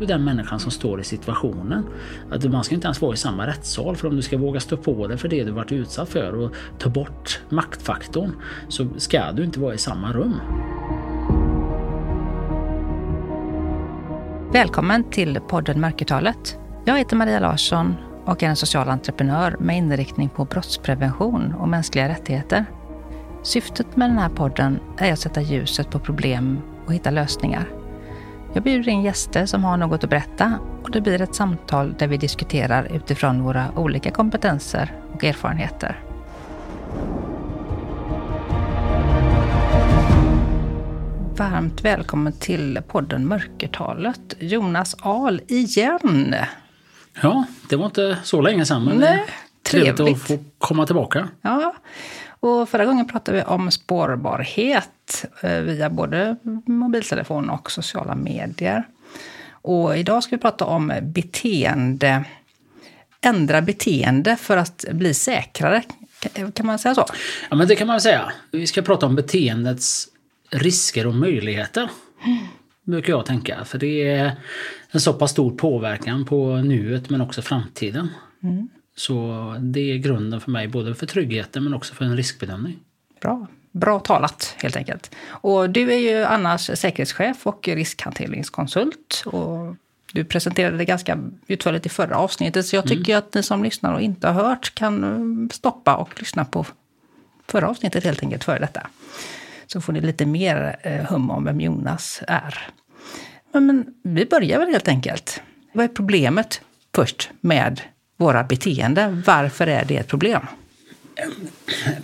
du den människan som står i situationen. Att man ska inte ens vara i samma rättssal för om du ska våga stå på dig för det du varit utsatt för och ta bort maktfaktorn så ska du inte vara i samma rum. Välkommen till podden Mörkertalet. Jag heter Maria Larsson och är en social entreprenör med inriktning på brottsprevention och mänskliga rättigheter. Syftet med den här podden är att sätta ljuset på problem och hitta lösningar. Jag bjuder in gäster som har något att berätta och det blir ett samtal där vi diskuterar utifrån våra olika kompetenser och erfarenheter. Varmt välkommen till podden Mörkertalet. Jonas Ahl igen. Ja, det var inte så länge sedan men Nej, trevligt trevligt. att få komma tillbaka. Ja, och förra gången pratade vi om spårbarhet eh, via både mobiltelefon och sociala medier. Och idag ska vi prata om beteende, ändra beteende för att bli säkrare. Kan- man säga så? Ja men det kan man säga. Vi ska prata om beteendets risker och möjligheter. Brukar jag tänka. För det är en så pass stor påverkan på nuet men också framtiden. Så det är grunden för mig både för tryggheten men också för en riskbedömning. Bra. Bra talat, helt enkelt. Och du är ju annars säkerhetschef och riskhanteringskonsult. Och du presenterade det ganska utförligt i förra avsnittet, så jag tycker att ni som lyssnar och inte har hört kan eh, stoppa och lyssna på förra avsnittet helt enkelt före detta. Så får ni lite mer eh, hum om vem Jonas är. Men, men vi börjar väl helt enkelt. Vad är problemet först med våra beteenden? Varför är det ett problem?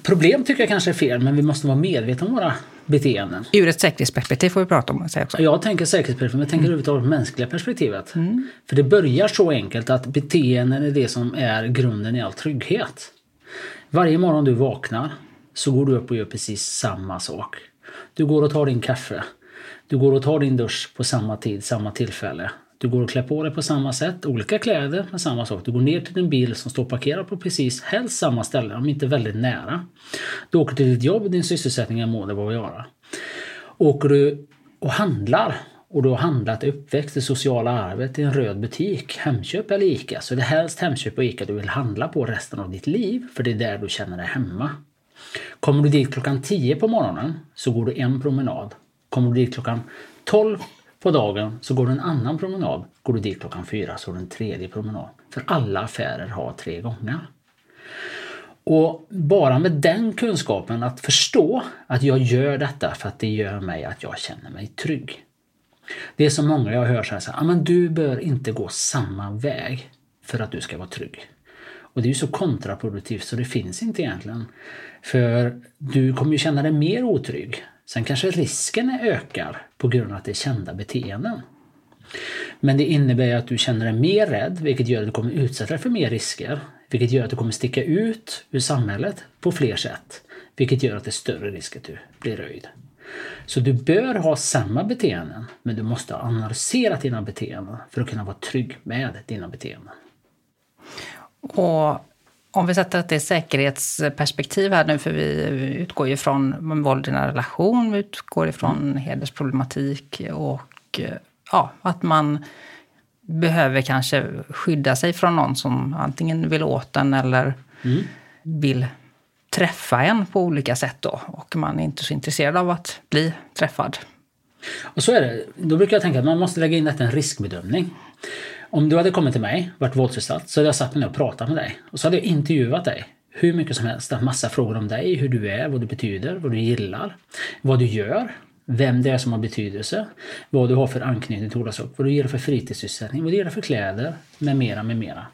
Problem tycker jag kanske är fel men vi måste vara medvetna om våra beteenden. Ur ett säkerhetsperspektiv får vi prata om. Också. Jag tänker säkerhetsperspektiv, men jag tänker överhuvudtaget mänskliga perspektivet. För det börjar så enkelt att beteenden är det som är grunden i all trygghet. Varje morgon du vaknar så går du upp och gör precis samma sak. Du går och tar din kaffe. Du går och tar din dusch på samma tid, samma tillfälle. Du går och klär på dig på samma sätt, olika kläder men samma sak. Du går ner till din bil som står parkerad på precis helst samma ställe, om inte väldigt nära. Du åker till ditt jobb, din sysselsättning, är må det vara göra. Åker du och handlar och du har handlat uppväxt, det sociala arvet i en röd butik, Hemköp eller ICA, så är det helst Hemköp och ICA du vill handla på resten av ditt liv, för det är där du känner dig hemma. Kommer du dit klockan 10 på morgonen så går du en promenad. Kommer du dit klockan 12 på dagen så går du en annan promenad. Går du dit klockan fyra så har du en tredje promenad. För alla affärer har tre gånger. Och bara med den kunskapen att förstå att jag gör detta för att det gör mig att jag känner mig trygg. Det är så många jag hör så här, så här men du bör inte gå samma väg för att du ska vara trygg. Och det är ju så kontraproduktivt så det finns inte egentligen. För du kommer ju känna dig mer otrygg. Sen kanske risken ökar på grund av att det är kända beteenden. Men det innebär att du känner dig mer rädd, vilket gör att du kommer utsätta dig för mer risker. Vilket gör att du kommer sticka ut ur samhället på fler sätt. Vilket gör att det är större risk att du blir röjd. Så du bör ha samma beteenden, men du måste ha analyserat dina beteenden för att kunna vara trygg med dina beteenden. Och om vi sätter ett säkerhetsperspektiv här nu, för vi utgår ju från våld i en relation, vi utgår ifrån hedersproblematik och ja, att man behöver kanske skydda sig från någon som antingen vill åt en eller vill träffa en på olika sätt då. Och man är inte så intresserad av att bli träffad. Och så är det. Då brukar jag tänka att man måste lägga in detta i en riskbedömning. Om du hade kommit till mig, varit våldsutsatt, så hade jag satt mig ner och pratat med dig. Och så hade jag intervjuat dig. Hur mycket som helst. En massa frågor om dig, hur du är, vad du betyder, vad du gillar, vad du gör, vem det är som har betydelse, vad du har för anknytning till olika vad du gillar för fritidssysselsättning, vad du gillar för kläder, med mera, med mera.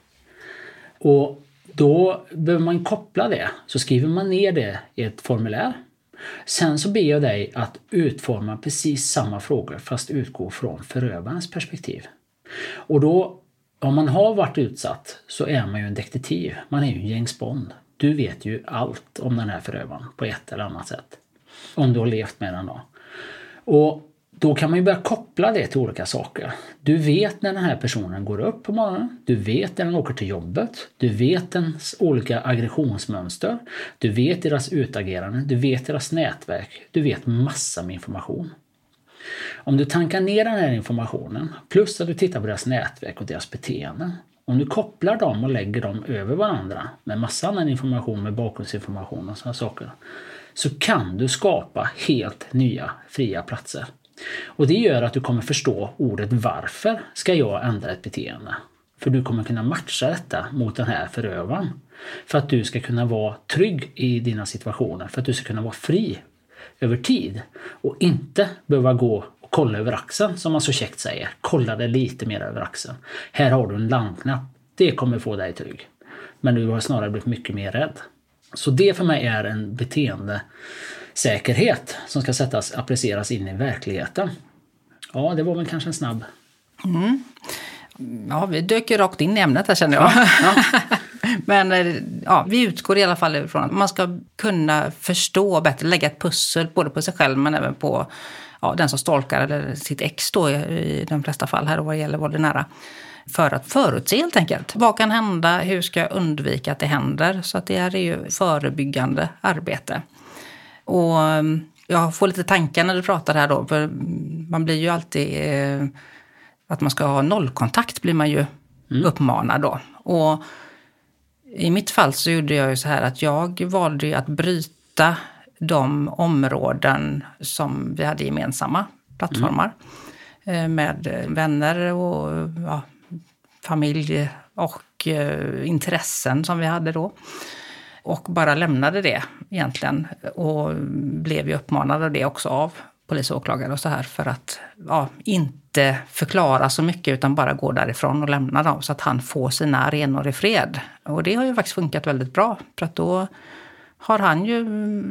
Och då behöver man koppla det. Så skriver man ner det i ett formulär. Sen så ber jag dig att utforma precis samma frågor fast utgå från förövarens perspektiv. Och då, om man har varit utsatt så är man ju en detektiv. Man är ju en James Bond. Du vet ju allt om den här förövaren på ett eller annat sätt. Om du har levt med den då. Och då kan man ju börja koppla det till olika saker. Du vet när den här personen går upp på morgonen. Du vet när den åker till jobbet. Du vet dens olika aggressionsmönster. Du vet deras utagerande. Du vet deras nätverk. Du vet massa med information. Om du tankar ner den här informationen plus att du tittar på deras nätverk och deras beteenden. Om du kopplar dem och lägger dem över varandra med massa annan information, med bakgrundsinformation och sådana saker. Så kan du skapa helt nya fria platser. Och det gör att du kommer förstå ordet varför ska jag ändra ett beteende? För du kommer kunna matcha detta mot den här förövaren. För att du ska kunna vara trygg i dina situationer, för att du ska kunna vara fri över tid. Och inte behöva gå och kolla över axeln som man så käckt säger. Kolla det lite mer över axeln. Här har du en larmknapp. Det kommer få dig trygg. Men du har snarare blivit mycket mer rädd. Så det för mig är en beteendesäkerhet som ska sättas, appliceras in i verkligheten. Ja, det var väl kanske en snabb... Mm. Ja, vi dök ju rakt in i ämnet här känner jag. Ja, ja. Men eh, ja, vi utgår i alla fall ifrån att man ska kunna förstå bättre, lägga ett pussel både på sig själv men även på ja, den som stalkar eller sitt ex då i de flesta fall här vad det gäller våld nära. För att förutse helt enkelt. Vad kan hända? Hur ska jag undvika att det händer? Så att det här är ju förebyggande arbete. Och mm, jag får lite tankar när du pratar här då. För man blir ju alltid... Eh, att man ska ha nollkontakt blir man ju mm. uppmanad då. Och i mitt fall så gjorde jag ju så här att jag valde att bryta de områden som vi hade gemensamma plattformar. Mm. Med eh, vänner och ja, familj och eh, intressen som vi hade då. Och bara lämnade det egentligen. Och blev ju uppmanad av det också av polis och åklagare och så här för att ja, inte förklara så mycket utan bara gå därifrån och lämna dem så att han får sina arenor i fred. Och det har ju faktiskt funkat väldigt bra för att då har han ju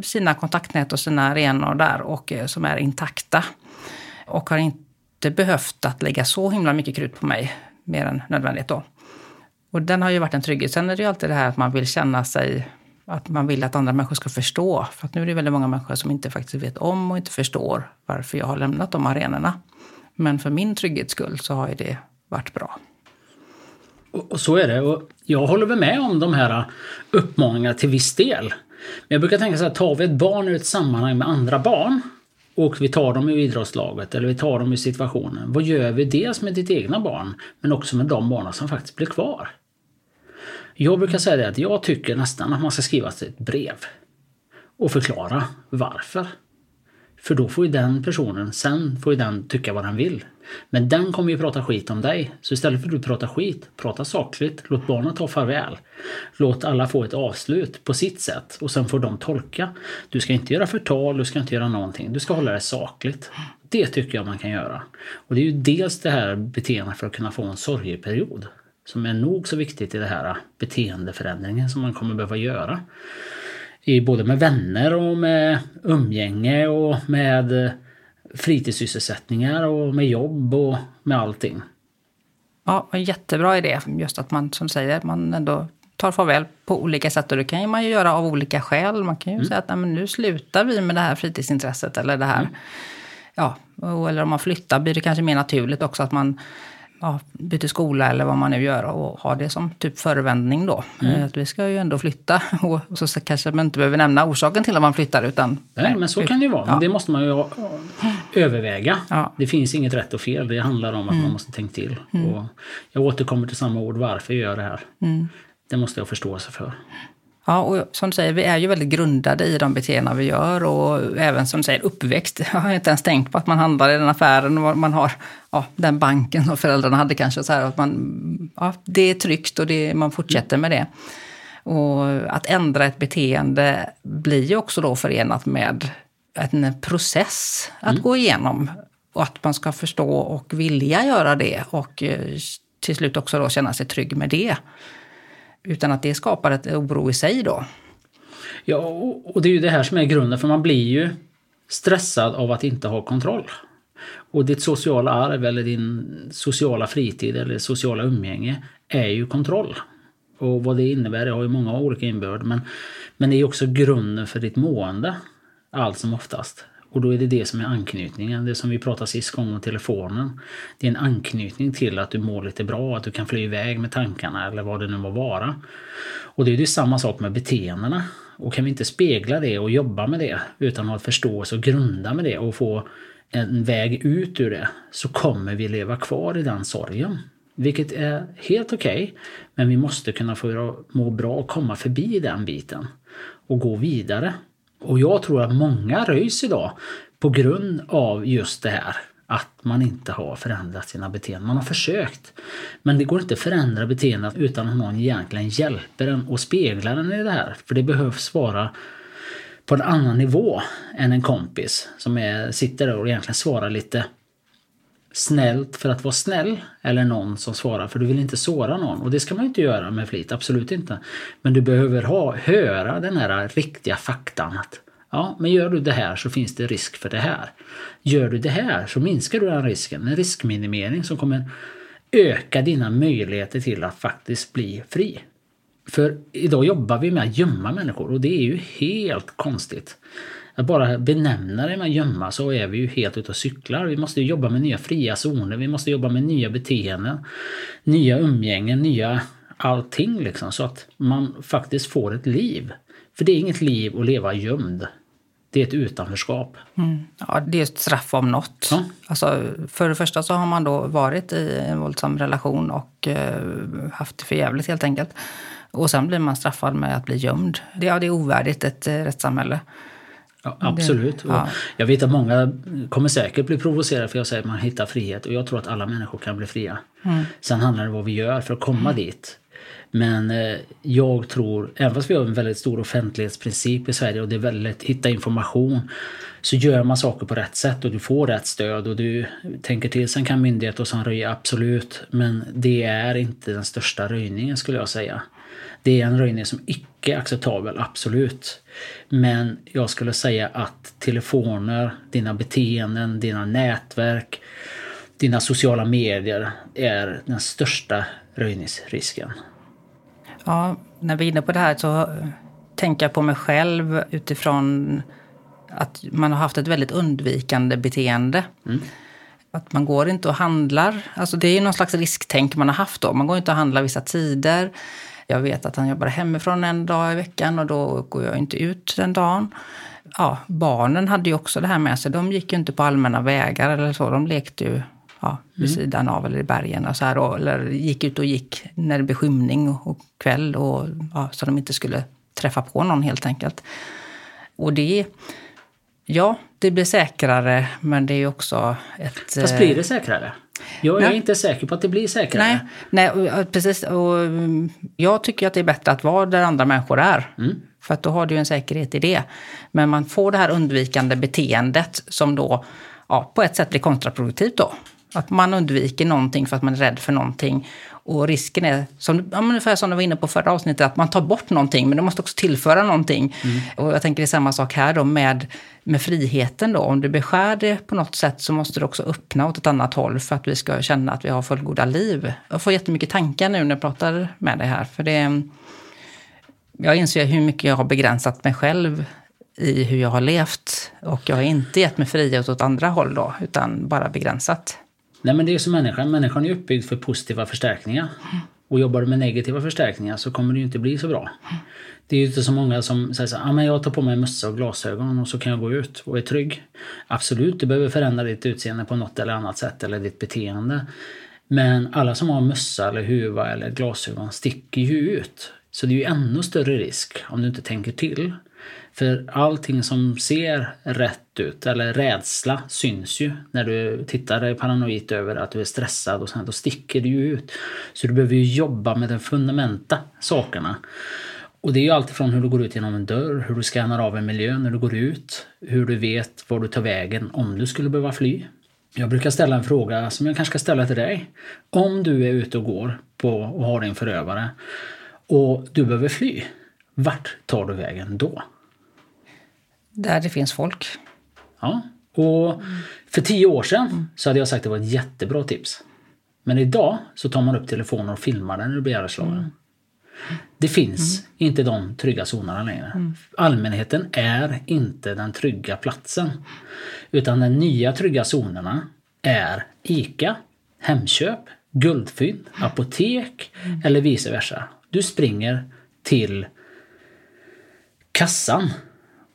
sina kontaktnät och sina arenor där och eh, som är intakta. Och har inte behövt att lägga så himla mycket krut på mig mer än nödvändigt då. Och den har ju varit en trygghet. Sen är det ju alltid det här att man vill känna sig att man vill att andra människor ska förstå. För att nu är det väldigt många människor som inte faktiskt vet om och inte förstår varför jag har lämnat de arenorna. Men för min trygghets skull så har ju det varit bra. Och så är det. Och jag håller väl med om de här äh, uppmaningarna till viss del. Men jag brukar tänka så här, tar vi ett barn ur ett sammanhang med andra barn och vi tar dem ur idrottslaget eller vi tar dem ur situationen. Vad gör vi dels med ditt egna barn men också med de barnen som faktiskt blir kvar? Jag brukar säga det att jag tycker nästan att man ska skriva ett brev och förklara varför. För då får ju den personen, sen får ju den tycka vad den vill. Men den kommer ju prata skit om dig. Så istället för att du pratar skit, prata sakligt. Låt barnen ta farväl. Låt alla få ett avslut på sitt sätt och sen får de tolka. Du ska inte göra förtal, du ska inte göra någonting. Du ska hålla det sakligt. Det tycker jag man kan göra. Och det är ju dels det här beteendet för att kunna få en sorgeperiod som är nog så viktigt i det här beteendeförändringen som man kommer behöva göra. I både med vänner och med umgänge och med fritidssysselsättningar och med jobb och med allting. Ja, en jättebra idé. Just att man som säger, man ändå tar farväl på olika sätt. Och det kan man ju göra av olika skäl. Man kan ju mm. säga att nej, men nu slutar vi med det här fritidsintresset eller det här. Mm. Ja, eller om man flyttar blir det kanske mer naturligt också att man ja, byter skola eller vad man nu gör och har det som typ förevändning då. Mm. Att vi ska ju ändå flytta och så kanske man inte behöver nämna orsaken till att man flyttar utan... Nej, men så kan det ju vara. Ja. Men det måste man ju överväga. Ja. Det finns inget rätt och fel. Det handlar om att mm. man måste tänka till. Mm. Och jag återkommer till samma ord. Varför jag gör det här? Mm. Det måste jag förstå sig för. Ja, och som du säger, vi är ju väldigt grundade i de beteenden vi gör och även som du säger uppväxt. Jag har inte ens tänkt på att man handlar i den affären och man har ja, den banken som föräldrarna hade kanske. Så här, att man, ja, det är tryggt och det, man fortsätter med det. Och att ändra ett beteende blir ju också då förenat med en process att mm. gå igenom. Och att man ska förstå och vilja göra det och eh, till slut också då känna sig trygg med det. Utan att det skapar ett oro i sig då. Ja, och det är ju det här som är grunden för man blir ju stressad av att inte ha kontroll. Och ditt sociala arv eller din sociala fritid eller sociala umgänge är ju kontroll. Och vad det innebär, det har ju många olika inbörd men, men det är också grunden för ditt mående. Allt som oftast. Och då är det det som är anknytningen, det som vi pratade sist gång om telefonen. Det är en anknytning till att du mår lite bra, att du kan fly iväg med tankarna eller vad det nu må vara. Och det är ju samma sak med beteendena. Och kan vi inte spegla det och jobba med det utan ha förståelse och grunda med det och få en väg ut ur det så kommer vi leva kvar i den sorgen. Vilket är helt okej, okay, men vi måste kunna få må bra och komma förbi den biten och gå vidare. Och jag tror att många röjs idag på grund av just det här att man inte har förändrat sina beteenden. Man har försökt. Men det går inte att förändra beteendet utan att någon egentligen hjälper en och speglar en i det här. För det behövs vara på en annan nivå än en kompis som är, sitter där och egentligen svarar lite snällt för att vara snäll eller någon som svarar för du vill inte såra någon och det ska man inte göra med flit, absolut inte. Men du behöver ha, höra den här riktiga faktan att ja, men gör du det här så finns det risk för det här. Gör du det här så minskar du den risken, en riskminimering som kommer öka dina möjligheter till att faktiskt bli fri. För idag jobbar vi med att gömma människor och det är ju helt konstigt. Att bara benämna det med gömma så är vi ju helt ute och cyklar. Vi måste jobba med nya fria zoner, vi måste jobba med nya beteenden, nya umgängen, nya allting liksom så att man faktiskt får ett liv. För det är inget liv att leva gömd. Det är ett utanförskap. Mm. Ja, det är ett straff om något. Ja. Alltså, för det första så har man då varit i en våldsam relation och eh, haft det för jävligt helt enkelt. Och sen blir man straffad med att bli gömd. Det, ja, det är ovärdigt ett eh, rättssamhälle. Ja, absolut. Ja. Jag vet att många kommer säkert bli provocerade för jag säger att man hittar frihet och jag tror att alla människor kan bli fria. Mm. Sen handlar det om vad vi gör för att komma mm. dit. Men eh, jag tror, även fast vi har en väldigt stor offentlighetsprincip i Sverige och det är väldigt hitta information så gör man saker på rätt sätt och du får rätt stöd och du tänker till. Sen kan myndigheter och sån röja, absolut. Men det är inte den största röjningen skulle jag säga. Det är en röjning som icke är acceptabel, absolut. Men jag skulle säga att telefoner, dina beteenden, dina nätverk, dina sociala medier är den största röjningsrisken. Ja, när vi är inne på det här så tänker jag på mig själv utifrån att man har haft ett väldigt undvikande beteende. Mm. Att man går inte och handlar. Alltså det är någon slags risktänk man har haft då. Man går inte och handlar vissa tider. Jag vet att han jobbar hemifrån en dag i veckan och då går jag inte ut den dagen. Ja, barnen hade ju också det här med sig. De gick ju inte på allmänna vägar eller så. De lekte ju ja, vid mm. sidan av eller i bergen och så här. Och, eller gick ut och gick när det blev skymning och, och kväll och, ja, så de inte skulle träffa på någon helt enkelt. Och det, ja, det blir säkrare men det är också ett... Fast blir det säkrare? Jag är nej. inte säker på att det blir säkrare. Nej, nej precis. Och mm, jag tycker att det är bättre att vara där andra människor är. Mm. För att då har du en säkerhet i det. Men man får det här undvikande beteendet som då ja, på ett sätt blir kontraproduktivt då. Att man undviker någonting för att man är rädd för någonting. Och risken är, som, ja, ungefär som du var inne på förra avsnittet, att man tar bort någonting men du måste också tillföra någonting. Mm. Och jag tänker det är samma sak här då med, med friheten då. Om du beskär det på något sätt så måste du också öppna åt ett annat håll för att vi ska känna att vi har fullgoda liv. Jag får jättemycket tankar nu när jag pratar med dig här. För det, jag inser hur mycket jag har begränsat mig själv i hur jag har levt. Och jag har inte gett mig frihet åt andra håll då, utan bara begränsat. Nej men det är som människan. Människan är uppbyggd för positiva förstärkningar. Och jobbar du med negativa förstärkningar så kommer det ju inte bli så bra. Det är ju inte så många som säger så ah, men jag tar på mig mössa och glasögon och så kan jag gå ut och är trygg. Absolut, du behöver förändra ditt utseende på något eller annat sätt eller ditt beteende. Men alla som har mössa eller huva eller glasögon sticker ju ut. Så det är ju ännu större risk om du inte tänker till. För allting som ser rätt ut, eller rädsla, syns ju. När du tittar paranoid över att du är stressad och sen då sticker det ju ut. Så du behöver ju jobba med de fundamenta sakerna. Och det är ju alltifrån hur du går ut genom en dörr, hur du skannar av en miljö när du går ut, hur du vet var du tar vägen om du skulle behöva fly. Jag brukar ställa en fråga som jag kanske ska ställa till dig. Om du är ute och går på och har din förövare och du behöver fly, vart tar du vägen då? Där det finns folk. Ja, och för tio år sedan så hade jag sagt att det var ett jättebra tips. Men idag så tar man upp telefonen och filmar den när du blir ihjälslagen. Mm. Det finns mm. inte de trygga zonerna längre. Mm. Allmänheten är inte den trygga platsen. Utan de nya trygga zonerna är ICA, Hemköp, Guldfynd, apotek mm. eller vice versa. Du springer till kassan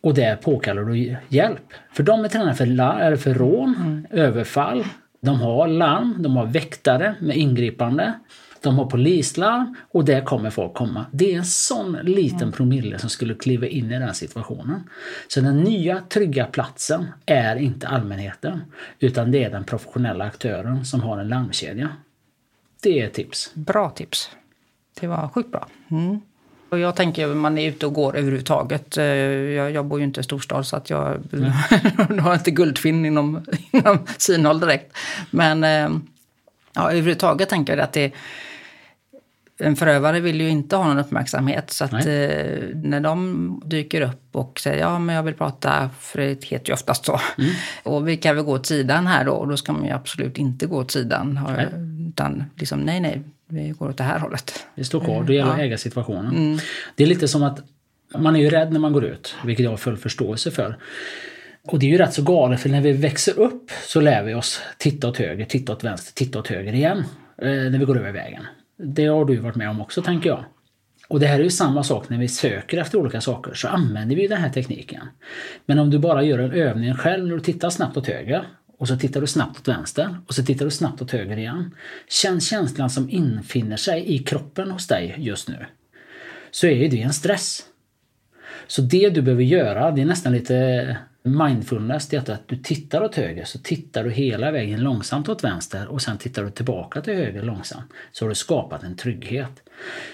och där påkallar du hjälp. För de är tränade för, eller för rån, mm. överfall, de har larm, de har väktare med ingripande. De har polislarm och där kommer folk komma. Det är en sån liten mm. promille som skulle kliva in i den situationen. Så den nya trygga platsen är inte allmänheten utan det är den professionella aktören som har en larmkedja. Det är tips. Bra tips. Det var sjukt bra. Mm. Och jag tänker att man är ute och går överhuvudtaget. Eh, jag, jag bor ju inte i storstad så att jag mm. har inte guldfinn inom, inom synhåll direkt. Men eh, ja, överhuvudtaget tänker jag att det en förövare vill ju inte ha någon uppmärksamhet. Så att eh, när de dyker upp och säger ja men jag vill prata, för det heter ju oftast så. Mm. Och vi kan väl gå åt sidan här då? Och då ska man ju absolut inte gå åt sidan. Nej. Utan liksom nej, nej, vi går åt det här hållet. Det står kvar, det gäller ja. att äga situationen. Mm. Det är lite som att man är ju rädd när man går ut, vilket jag har full förståelse för. Och det är ju rätt så galet för när vi växer upp så lär vi oss titta åt höger, titta åt vänster, titta åt höger igen. Eh, när vi går över vägen. Det har du varit med om också tänker jag. Och det här är ju samma sak när vi söker efter olika saker så använder vi den här tekniken. Men om du bara gör en övning själv när du tittar snabbt åt höger och så tittar du snabbt åt vänster och så tittar du snabbt åt höger igen. Känn känslan som infinner sig i kroppen hos dig just nu. Så är det en stress. Så det du behöver göra, det är nästan lite mindfulness, det är att du tittar åt höger så tittar du hela vägen långsamt åt vänster och sen tittar du tillbaka till höger långsamt. Så har du skapat en trygghet.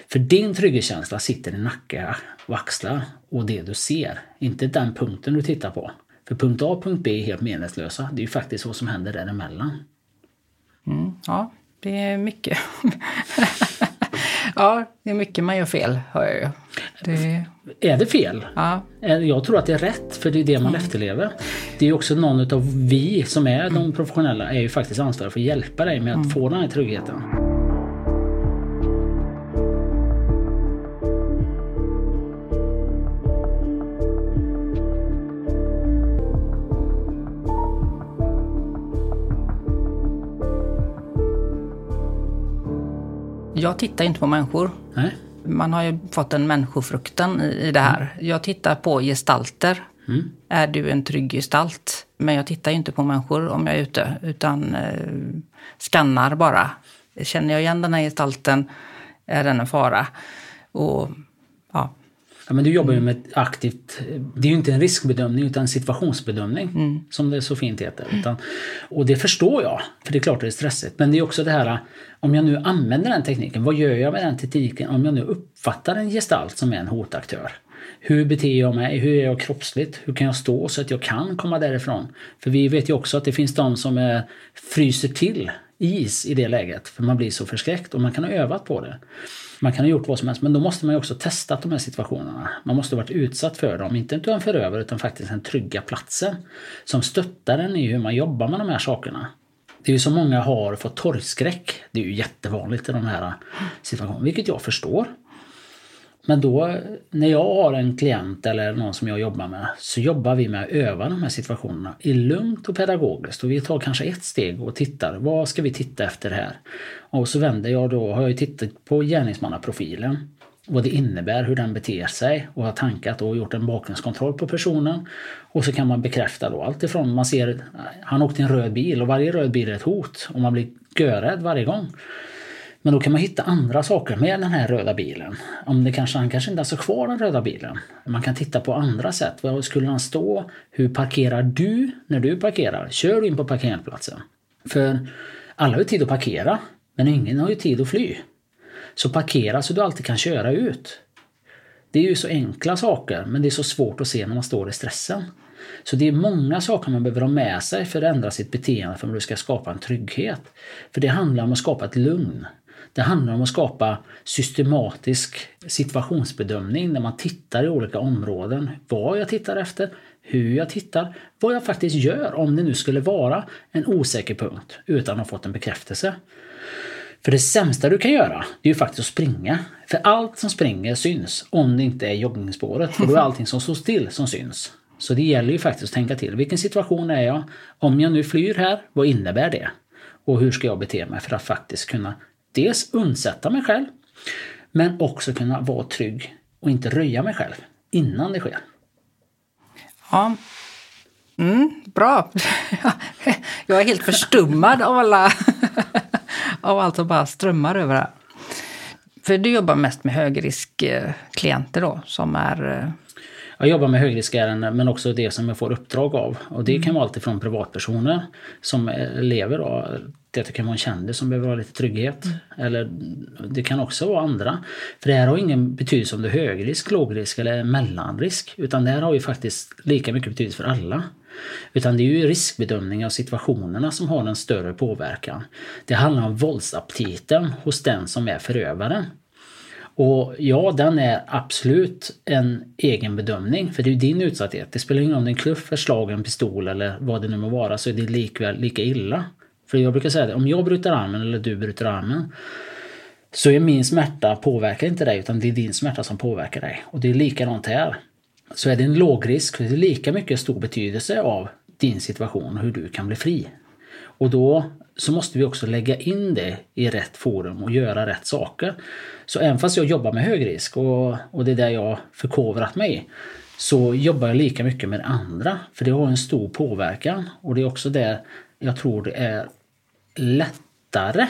För din trygghetskänsla sitter i nacke och axlar och det du ser, inte den punkten du tittar på. För punkt A och punkt B är helt meningslösa. Det är ju faktiskt vad som händer däremellan. Mm, ja, det är mycket. ja, det är mycket man gör fel, hör jag ju. Det... Är det fel? Ja. Jag tror att det är rätt, för det är det man mm. efterlever. Det är också någon av vi som är de professionella är ju faktiskt ansvariga för att hjälpa dig med att mm. få den här tryggheten. Jag tittar inte på människor. Nej. Man har ju fått en människofruktan i, det här. Mm. Jag tittar på gestalter. Mm. Är du en trygg gestalt? Men jag tittar inte på människor om jag är ute, utan eh, skannar bara. Känner jag igen den här gestalten, är den en fara? Och Ja, men du jobbar ju med ett aktivt, det är ju inte en riskbedömning utan en situationsbedömning mm. som det så fint heter. Utan, och det förstår jag, för det är klart det är stressigt. Men det är också det här, om jag nu använder den tekniken, vad gör jag med den tekniken om jag nu uppfattar en gestalt som är en hotaktör? Hur beter jag mig? Hur är jag kroppsligt? Hur kan jag stå så att jag kan komma därifrån? För vi vet ju också att det finns de som är, fryser till is i det läget, för man blir så förskräckt och man kan ha övat på det. Man kan ha gjort vad som helst men då måste man ju också testa de här situationerna. Man måste ha varit utsatt för dem, inte utav en förövare utan faktiskt den trygga platsen. Som stöttar en i hur man jobbar med de här sakerna. Det är ju så många har fått torgskräck. Det är ju jättevanligt i de här situationerna, vilket jag förstår. Men då när jag har en klient eller någon som jag jobbar med så jobbar vi med att öva de här situationerna i lugnt och pedagogiskt. Och vi tar kanske ett steg och tittar. Vad ska vi titta efter här? Och så vänder jag då, har jag tittat på gärningsmannaprofilen. Vad det innebär, hur den beter sig och har tankat och gjort en bakgrundskontroll på personen. Och så kan man bekräfta då allt ifrån man ser, han åkte i en röd bil och varje röd bil är ett hot och man blir görrädd varje gång. Men då kan man hitta andra saker med den här röda bilen. Om det kanske, han kanske inte har kvar den röda bilen. Man kan titta på andra sätt. Var skulle han stå? Hur parkerar du när du parkerar? Kör du in på parkeringsplatsen? För alla har ju tid att parkera, men ingen har ju tid att fly. Så parkera så du alltid kan köra ut. Det är ju så enkla saker, men det är så svårt att se när man står i stressen. Så det är många saker man behöver ha med sig för att ändra sitt beteende för att du ska skapa en trygghet. För det handlar om att skapa ett lugn. Det handlar om att skapa systematisk situationsbedömning när man tittar i olika områden. Vad jag tittar efter, hur jag tittar, vad jag faktiskt gör om det nu skulle vara en osäker punkt utan att ha fått en bekräftelse. För det sämsta du kan göra, det är ju faktiskt att springa. För allt som springer syns, om det inte är joggingspåret. För då är allting som står still som syns. Så det gäller ju faktiskt att tänka till. Vilken situation är jag? Om jag nu flyr här, vad innebär det? Och hur ska jag bete mig för att faktiskt kunna dels undsätta mig själv men också kunna vara trygg och inte röja mig själv innan det sker. Ja. Mm, bra. Jag är helt förstummad av, alla, av allt som bara strömmar över här. För du jobbar mest med högriskklienter då, som är... Eh, jag jobbar med högriskärenden men också det som jag får uppdrag av. Och det kan vara alltifrån privatpersoner som lever då. Det kan vara en kändis som behöver ha lite trygghet. Mm. Eller det kan också vara andra. För det här har ingen betydelse om det är högrisk, lågrisk eller mellanrisk. Utan det här har ju faktiskt lika mycket betydelse för alla. Utan det är ju riskbedömning av situationerna som har en större påverkan. Det handlar om våldsaptiten hos den som är förövaren. Och ja, den är absolut en egen bedömning för det är ju din utsatthet. Det spelar ingen roll om det är en kluff, slag, en pistol eller vad det nu må vara så är det likväl lika illa. För jag brukar säga att om jag bryter armen eller du bryter armen så är min smärta påverkar inte dig utan det är din smärta som påverkar dig. Och det är likadant här. Så är det en lågrisk så är det lika mycket stor betydelse av din situation och hur du kan bli fri. Och då så måste vi också lägga in det i rätt forum och göra rätt saker. Så även fast jag jobbar med hög risk och, och det är där jag förkovrat mig så jobbar jag lika mycket med andra. För det har en stor påverkan och det är också där jag tror det är lättare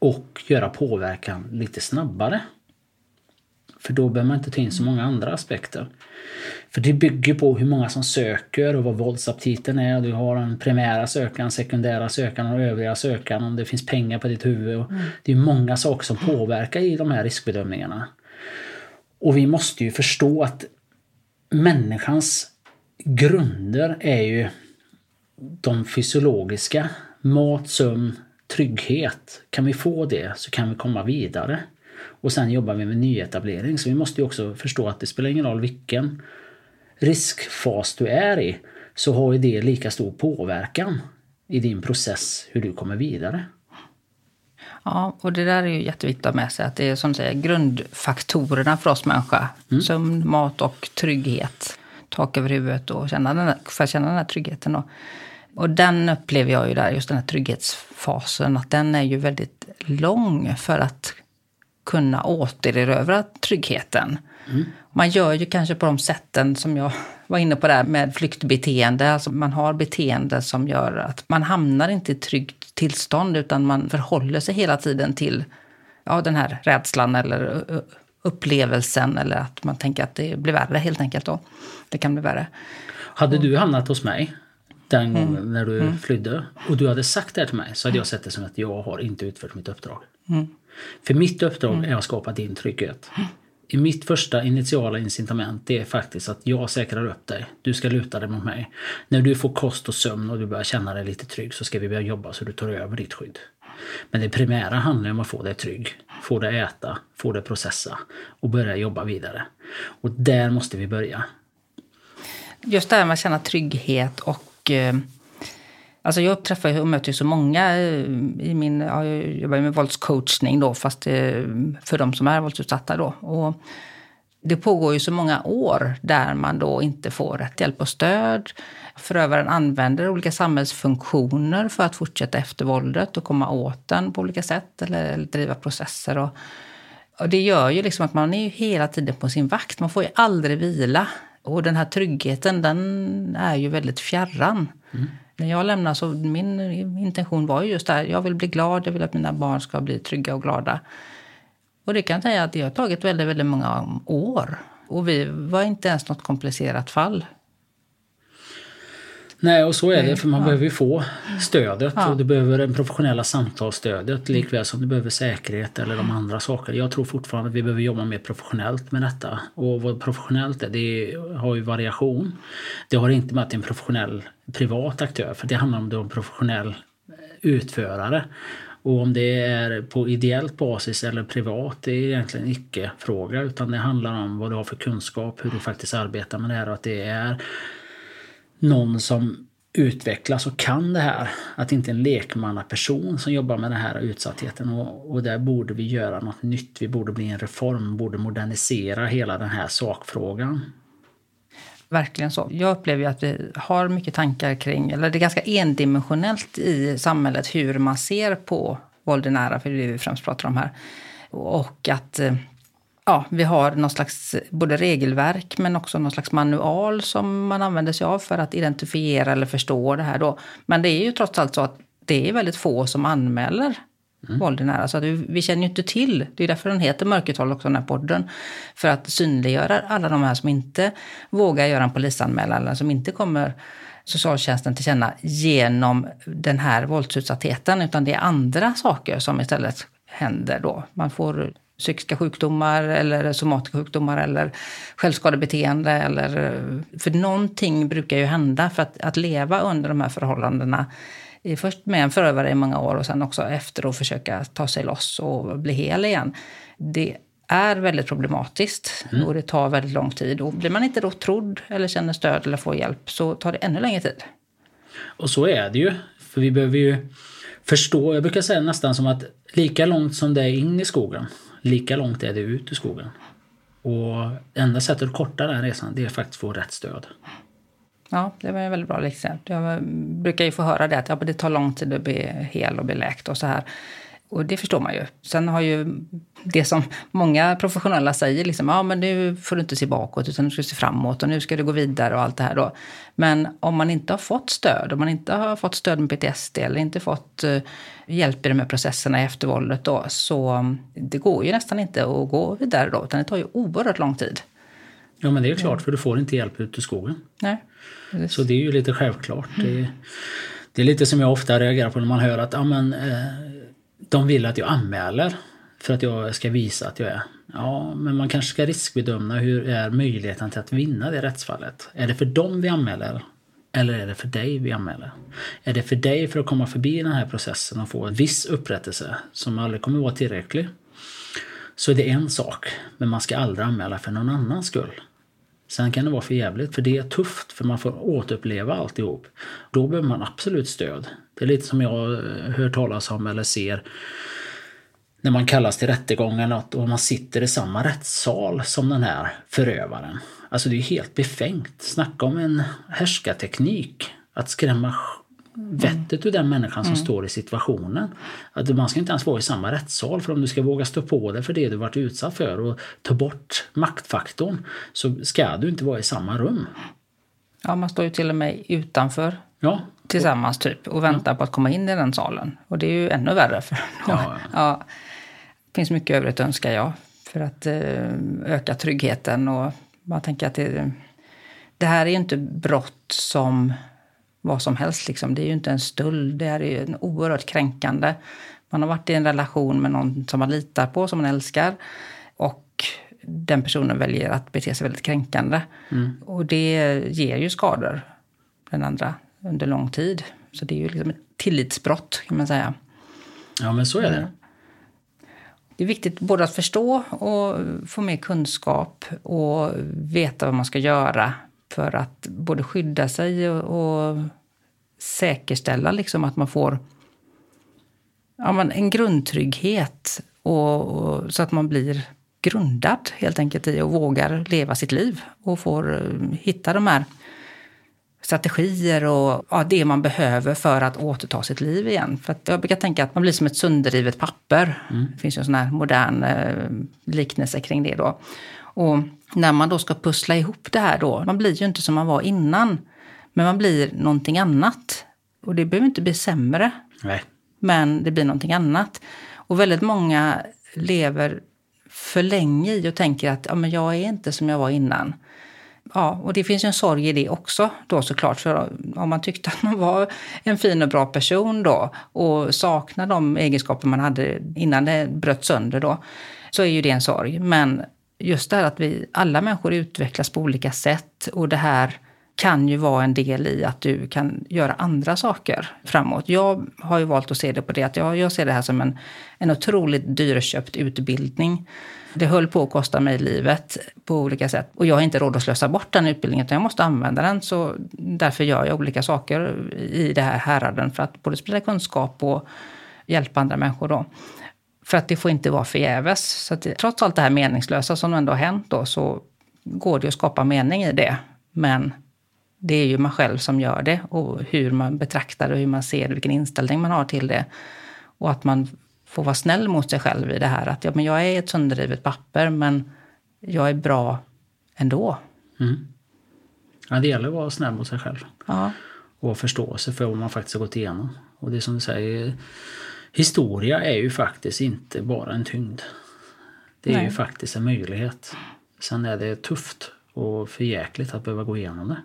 att göra påverkan lite snabbare. För då behöver man inte ta in så många andra aspekter. För det bygger på hur många som söker och vad våldsaptiten är. Du har en primära sökan, sekundära sökan och övriga sökan. Om det finns pengar på ditt huvud. Mm. Det är många saker som påverkar i de här riskbedömningarna. Och vi måste ju förstå att människans grunder är ju de fysiologiska. Mat, sömn, trygghet. Kan vi få det så kan vi komma vidare. Och sen jobbar vi med nyetablering. Så vi måste ju också förstå att det spelar ingen roll vilken riskfas du är i så har ju det lika stor påverkan i din process hur du kommer vidare. Ja, och det där är ju jätteviktigt att ha med sig. Att det är som säger grundfaktorerna för oss människor. Mm. Sömn, mat och trygghet. Tak över huvudet och känna den här, för att känna den här tryggheten. Då. Och den upplever jag ju där, just den här trygghetsfasen, att den är ju väldigt lång för att kunna återerövra tryggheten. Mm. Man gör ju kanske på de sätten som jag var inne på där med flyktbeteende. Alltså man har beteende som gör att man hamnar inte i tryggt tillstånd utan man förhåller sig hela tiden till ja, den här rädslan eller upplevelsen eller att man tänker att det blir värre helt enkelt. Då. Det kan bli värre. Hade du hamnat hos mig den gången mm. när du mm. flydde och du hade sagt det till mig så hade jag sett det som att jag har inte utfört mitt uppdrag. Mm. För mitt uppdrag mm. är att skapa din trygghet. I mitt första initiala incitament det är faktiskt att jag säkrar upp dig. Du ska luta dig mot mig. När du får kost och sömn och du börjar känna dig lite trygg så ska vi börja jobba så du tar över ditt skydd. Men det primära handlar om att få dig trygg, få dig äta, få dig processa och börja jobba vidare. Och där måste vi börja. Just det här med att känna trygghet och Eh, alltså jag träffar och möter så många eh, i min, jag jobbar med våldscoachning då, fast eh, för de som är våldsutsatta då. Och det pågår ju så många år där man då inte får rätt hjälp och stöd. Förövaren använder olika samhällsfunktioner för att fortsätta efter våldet och komma åt den på olika sätt eller, eller driva processer. Och, och det gör ju liksom att man är hela tiden på sin vakt. Man får ju aldrig vila. Och den här tryggheten, den är ju väldigt fjärran. Mm när jag lämnade så min intention var just där. Jag vill bli glad, jag vill att mina barn ska bli trygga och glada. Och det kan jag säga att det har tagit väldigt, väldigt många år. Och vi var inte ens något komplicerat fall. Nej, och så är det för man behöver ju få stödet ja. och du behöver en professionella samtalsstödet likväl som du behöver säkerhet eller de andra sakerna. Jag tror fortfarande att vi behöver jobba mer professionellt med detta. Och vad professionellt är, det har ju variation. Det har inte med att det är en professionell privat aktör för det handlar om att du är en professionell utförare. Och om det är på ideellt basis eller privat, det är egentligen icke-fråga utan det handlar om vad du har för kunskap, hur du faktiskt arbetar med det här och att det är någon som utvecklas och kan det här. Att inte en lekmannaperson som jobbar med den här utsattheten. Och, och där borde vi göra något nytt. Vi borde bli en reform, borde modernisera hela den här sakfrågan. Verkligen så. Jag upplever att vi har mycket tankar kring, eller det är ganska endimensionellt i samhället hur man ser på våld i nära, för det är det vi främst pratar om här. Och att eh, ja, vi har någon slags både regelverk men också någon slags manual som man använder sig av för att identifiera eller förstå det här. Då. Men det är ju trots allt så att det är väldigt få som anmäler mm. våld i nära. Så att vi känner ju inte till, det är därför den heter Mörkertal också, den här podden. För att synliggöra alla de här som inte vågar göra en polisanmälan eller som inte kommer socialtjänsten till känna genom den här våldsutsattheten. Utan det är andra saker som istället händer då. Man får psykiska sjukdomar eller somatiska sjukdomar eller självskadebeteende. Eller, för någonting brukar ju hända för att, att leva under de här förhållandena först med en förövare i många år och sen också efter att försöka ta sig loss och bli hel igen. Det är väldigt problematiskt mm. och det tar väldigt lång tid. Och blir man inte då trodd eller känner stöd eller får hjälp så tar det ännu längre tid. Och så är det ju. För vi behöver ju förstå, jag brukar säga nästan som att lika långt som det är in i skogen, lika långt är det ut i skogen. Och enda sättet att korta den resan det är faktiskt att få rätt stöd. Ja, det var en väldigt bra exempel. Jag brukar ju få höra det att ja, det tar lång tid att bli hel och bli läkt och så här. Och det förstår man ju. Sen har ju det som många professionella säger, liksom, ja men nu får du inte se bakåt utan nu ska du se framåt och nu ska du gå vidare och allt det här då. Men om man inte har fått stöd, om man inte har fått stöd med PTSD eller inte fått uh, hjälp i de här processerna efter våldet då, så um, det går ju nästan inte att gå vidare då, utan det tar ju oerhört lång tid. Ja men det är ju klart, för du får inte hjälp ut i skogen. Nej. Precis. Så det är ju lite självklart. Mm. Det, det, är lite som jag ofta reagerar på när man hör att ja, men, eh, de vill att jag anmäler för att jag ska visa att jag är. Ja, men man kanske ska riskbedöma hur är möjligheten till att vinna det rättsfallet. Är det för dem vi anmäler? Eller är det för dig vi anmäler? Är det för dig för att komma förbi den här processen och få en viss upprättelse som aldrig kommer vara tillräcklig? Så är det en sak, men man ska aldrig anmäla för någon annans skull. Sen kan det vara för jävligt för det är tufft för man får återuppleva alltihop. Då behöver man absolut stöd. Det är lite som jag eh, hör talas om eller ser när man kallas till rättegången och man sitter i samma rättssal som den här förövaren. Alltså det är helt befängt. Snacka om en härskarteknik. Att skrämma vettet ur den människan som mm. står i situationen. Att man ska inte ens vara i samma rättssal för om du ska våga stå på dig för det du varit utsatt för och ta bort maktfaktorn så ska du inte vara i samma rum. Ja, man står ju till och med utanför ja. Tillsammans typ och väntar ja. på att komma in i den salen. Och det är ju ännu värre. För ja. ja. Det finns mycket övrigt önskar jag för att eh, öka tryggheten och man tänker att det, det här är ju inte brott som vad som helst. Liksom. Det är ju inte en stöld, det här är ju en oerhört kränkande. Man har varit i en relation med någon som man litar på, som man älskar. Och den personen väljer att bete sig väldigt kränkande. Mm. Och det ger ju skador, den andra, under lång tid. Så det är ju liksom ett tillitsbrott kan man säga. Ja, men så är det. Det är viktigt både att förstå och få mer kunskap och veta vad man ska göra för att både skydda sig och, och säkerställa liksom att man får ja, en grundtrygghet och, och, så att man blir grundad helt enkelt i och vågar leva sitt liv och får uh, hitta de här strategier och ja, det man behöver för att återta sitt liv igen. För jag brukar tänka att man blir som ett sönderrivet papper. Mm. Det finns ju en sån här modern uh, liknelse kring det då. Och när man då ska pussla ihop det här då, man blir ju inte som man var innan. Men man blir någonting annat. Och det behöver inte bli sämre. Nej. Men det blir någonting annat. Och väldigt många lever för länge i och tänker att ja, men jag är inte som jag var innan. Ja, och det finns ju en sorg i det också då såklart. För om man tyckte att man var en fin och bra person då och saknar de egenskaper man hade innan det bröt sönder då, så är ju det en sorg. Men just det här att vi, alla människor utvecklas på olika sätt och det här kan ju vara en del i att du kan göra andra saker framåt. Jag har ju valt att se det på det att jag, jag ser det här som en, en otroligt dyrköpt utbildning. Det höll på att kosta mig livet på olika sätt. Och jag har inte råd att slösa bort den utbildningen utan jag måste använda den. Så därför gör jag olika saker i det här häraden för att både sprida kunskap och hjälpa andra människor. Då. För att det får inte vara förgäves. Så att trots allt det här meningslösa som ändå har hänt då så går det att skapa mening i det. Men det är ju man själv som gör det och hur man betraktar det, hur man ser det, vilken inställning man har till det. Och att man få vara snäll mot sig själv i det här. Att ja, men jag är ett sönderrivet papper, men jag är bra ändå. Mm. Ja, det gäller att vara snäll mot sig själv. Ja. Och ha förståelse för vad man faktiskt har gått igenom. Och det som du säger, historia är ju faktiskt inte bara en tyngd. Det är Nej. ju faktiskt en möjlighet. Sen är det tufft och förjäkligt att behöva gå igenom det.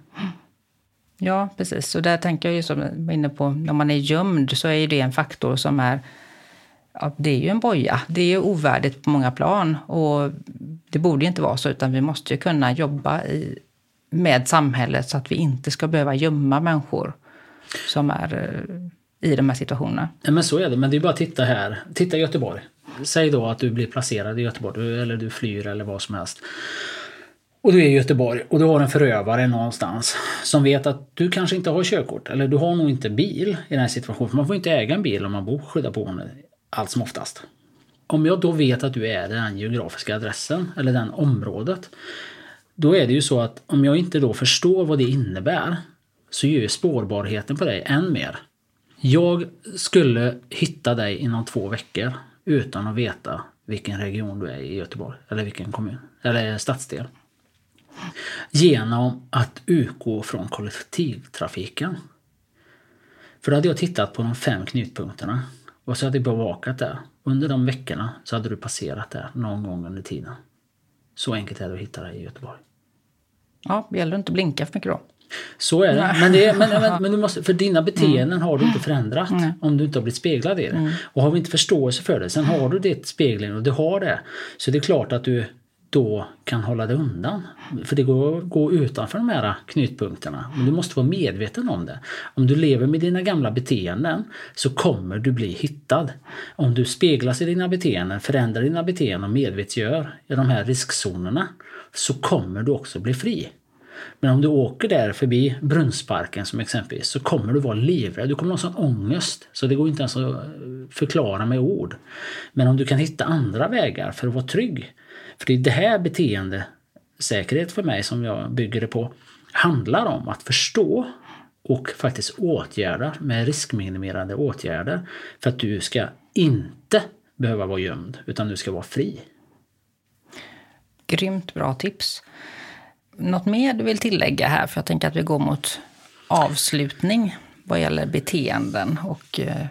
Ja, precis. Och där tänker jag ju som jag var inne på, när man är gömd så är ju det en faktor som är Ja, det är ju en boja. Det är ju ovärdigt på många plan. Och det borde ju inte vara så, utan vi måste ju kunna jobba i, med samhället så att vi inte ska behöva gömma människor som är eh, i de här situationerna. Ja, men så är det. Men det är bara att titta här. Titta i Göteborg. Säg då att du blir placerad i Göteborg du- eller du flyr eller vad som helst. Och du är i Göteborg och du har en förövare någonstans som vet att du kanske inte har körkort eller du har nog inte bil i den här situationen. För man får inte äga en bil om man bor skyddat boende allt som oftast. Om jag då vet att du är den geografiska adressen eller den området. Då är det ju så att om jag inte då förstår vad det innebär så gör ju spårbarheten på dig än mer. Jag skulle hitta dig inom två veckor utan att veta vilken region du är i Göteborg eller vilken kommun eller stadsdel. Genom att utgå från kollektivtrafiken. För då hade jag tittat på de fem knutpunkterna och så hade jag bevakat det. Under de veckorna så hade du passerat där någon gång under tiden. Så enkelt är det att hitta dig i Göteborg. Ja, det gäller att inte blinka för mycket då. Så är det. Men, det är, men, men, men du måste, för dina beteenden har du inte förändrat om du inte har blivit speglad i det. Och har vi inte förståelse för det, sen har du ditt spegling och du har det. Så det är klart att du då kan hålla dig undan. För det går att gå utanför de här knutpunkterna. Men du måste vara medveten om det. Om du lever med dina gamla beteenden så kommer du bli hittad. Om du speglas i dina beteenden, förändrar dina beteenden och medvetgör i de här riskzonerna så kommer du också bli fri. Men om du åker där förbi Brunnsparken som exempelvis så kommer du vara livrädd. Du kommer ha sån ångest så det går inte ens att förklara med ord. Men om du kan hitta andra vägar för att vara trygg. För det är det här beteende, säkerhet för mig som jag bygger det på, handlar om att förstå och faktiskt åtgärda med riskminimerande åtgärder för att du ska inte behöva vara gömd utan du ska vara fri. Grymt bra tips. Något mer du vill tillägga här? För jag tänker att vi går mot avslutning vad gäller beteenden och eh,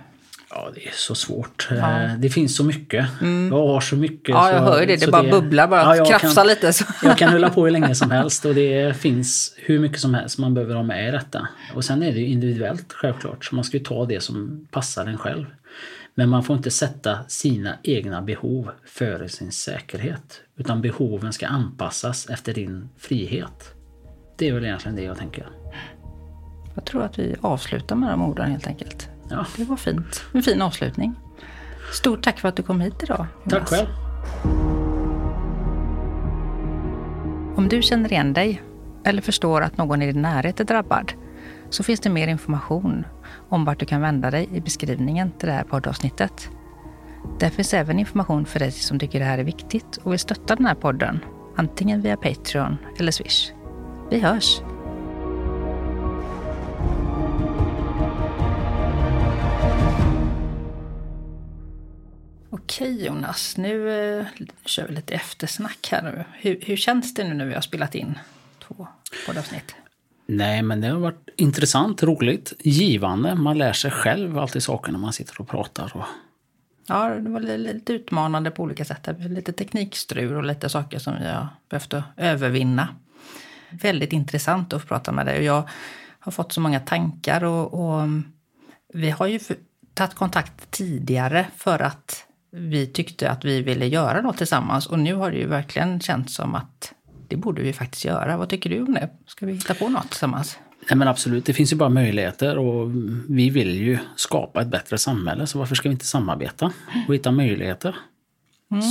Ja, det är så svårt. Eh, Det finns så mycket. Jag har så mycket. Ja, jag så, hör det. Det bara bubblar, bara jag krafsar lite. Så. Jag kan hålla på hur länge som helst och det finns hur mycket som helst man behöver ha med i detta. Och sen är det ju individuellt självklart, så man ska ju ta det som passar en själv. Men man får inte sätta sina egna behov före sin säkerhet. Utan behoven ska anpassas efter din frihet. Det är väl egentligen det jag tänker. Jag tror att vi avslutar med de orden helt enkelt. Ja, Det var fint. En fin avslutning. Stort tack för att du kom hit idag. tack Jonas. själv. Om du känner igen dig eller förstår att någon i din närhet är drabbad så finns det mer information om vart du kan vända dig i beskrivningen till det här poddavsnittet. Där finns även information för dig som tycker det här är viktigt och vill stötta den här podden, antingen via Patreon eller Swish. Vi hörs! Okej Jonas, nu eh, kör vi lite eftersnack här nu. Hur, hur känns det nu när vi har spelat in två poddavsnitt? Nej, men det har varit intressant, roligt, givande. Man lär sig själv alltid saker när man sitter och pratar. Och... Ja, det var li- lite utmanande på olika sätt. Lite teknikstrul och lite saker som vi har behövt övervinna. Väldigt intressant att prata med dig. Och Jag har fått så många tankar och, och vi har ju tagit kontakt tidigare för att vi tyckte att vi ville göra något tillsammans. Och nu har det ju verkligen känts som att det borde vi faktiskt göra. Vad tycker du om det? Ska vi hitta på något tillsammans? Nej, men absolut, det finns ju bara möjligheter och vi vill ju skapa ett bättre samhälle. Så varför ska vi inte samarbeta och hitta möjligheter?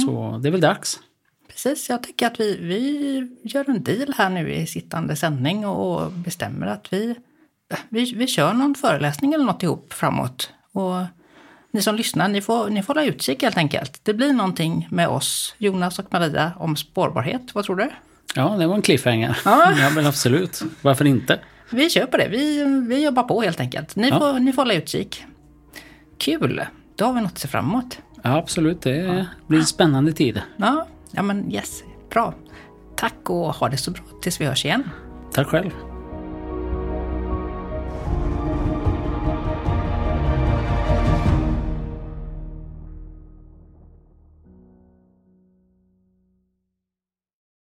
Så det är väl dags. Precis, jag tycker att vi, vi gör en deal här nu i sittande sändning och bestämmer att vi, vi, vi kör någon föreläsning eller något ihop framåt. Och ni som lyssnar, ni får, ni får hålla utkik helt enkelt. Det blir någonting med oss, Jonas och Maria, om spårbarhet. Vad tror du? Ja, det var en cliffhanger. Ja. ja men absolut. Varför inte? Vi kör på det. Vi, vi jobbar på helt enkelt. Ni, Ja. får, ni får hålla utkik. Kul! Då har vi något att se fram emot. Ja, absolut. Det blir en spännande tid. Ja, ja men yes. Bra. Tack och ha det så bra tills vi hörs igen. Tack själv.